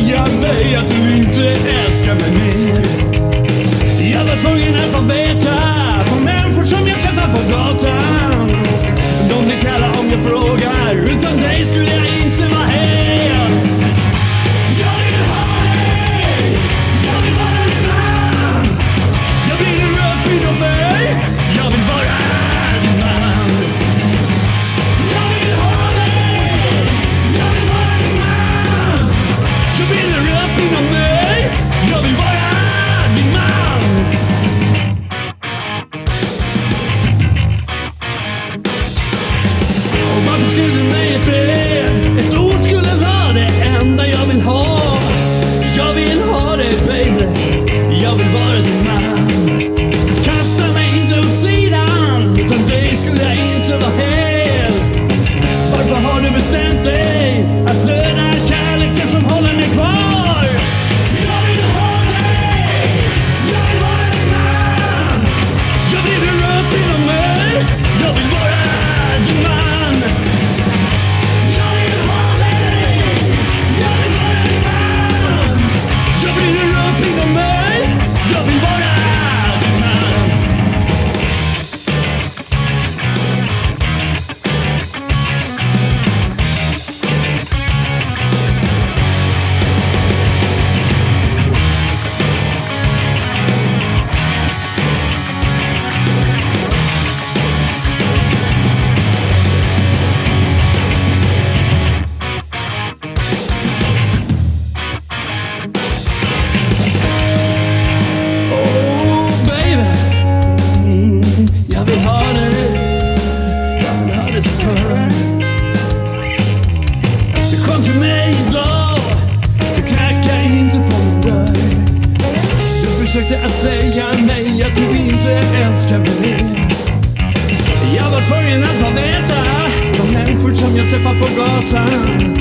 säga mig att du inte älskar mig mer. Jag var tvungen att få veta på människor som jag träffar på gatan. De blir kalla om jag frågar. Utan dig skulle jag förr. Du kom till mig idag, du knackade inte på min dörr. Du försökte att säga nej, att du inte älskar mig. Jag var tvungen att få veta, de människor som jag träffar på gatan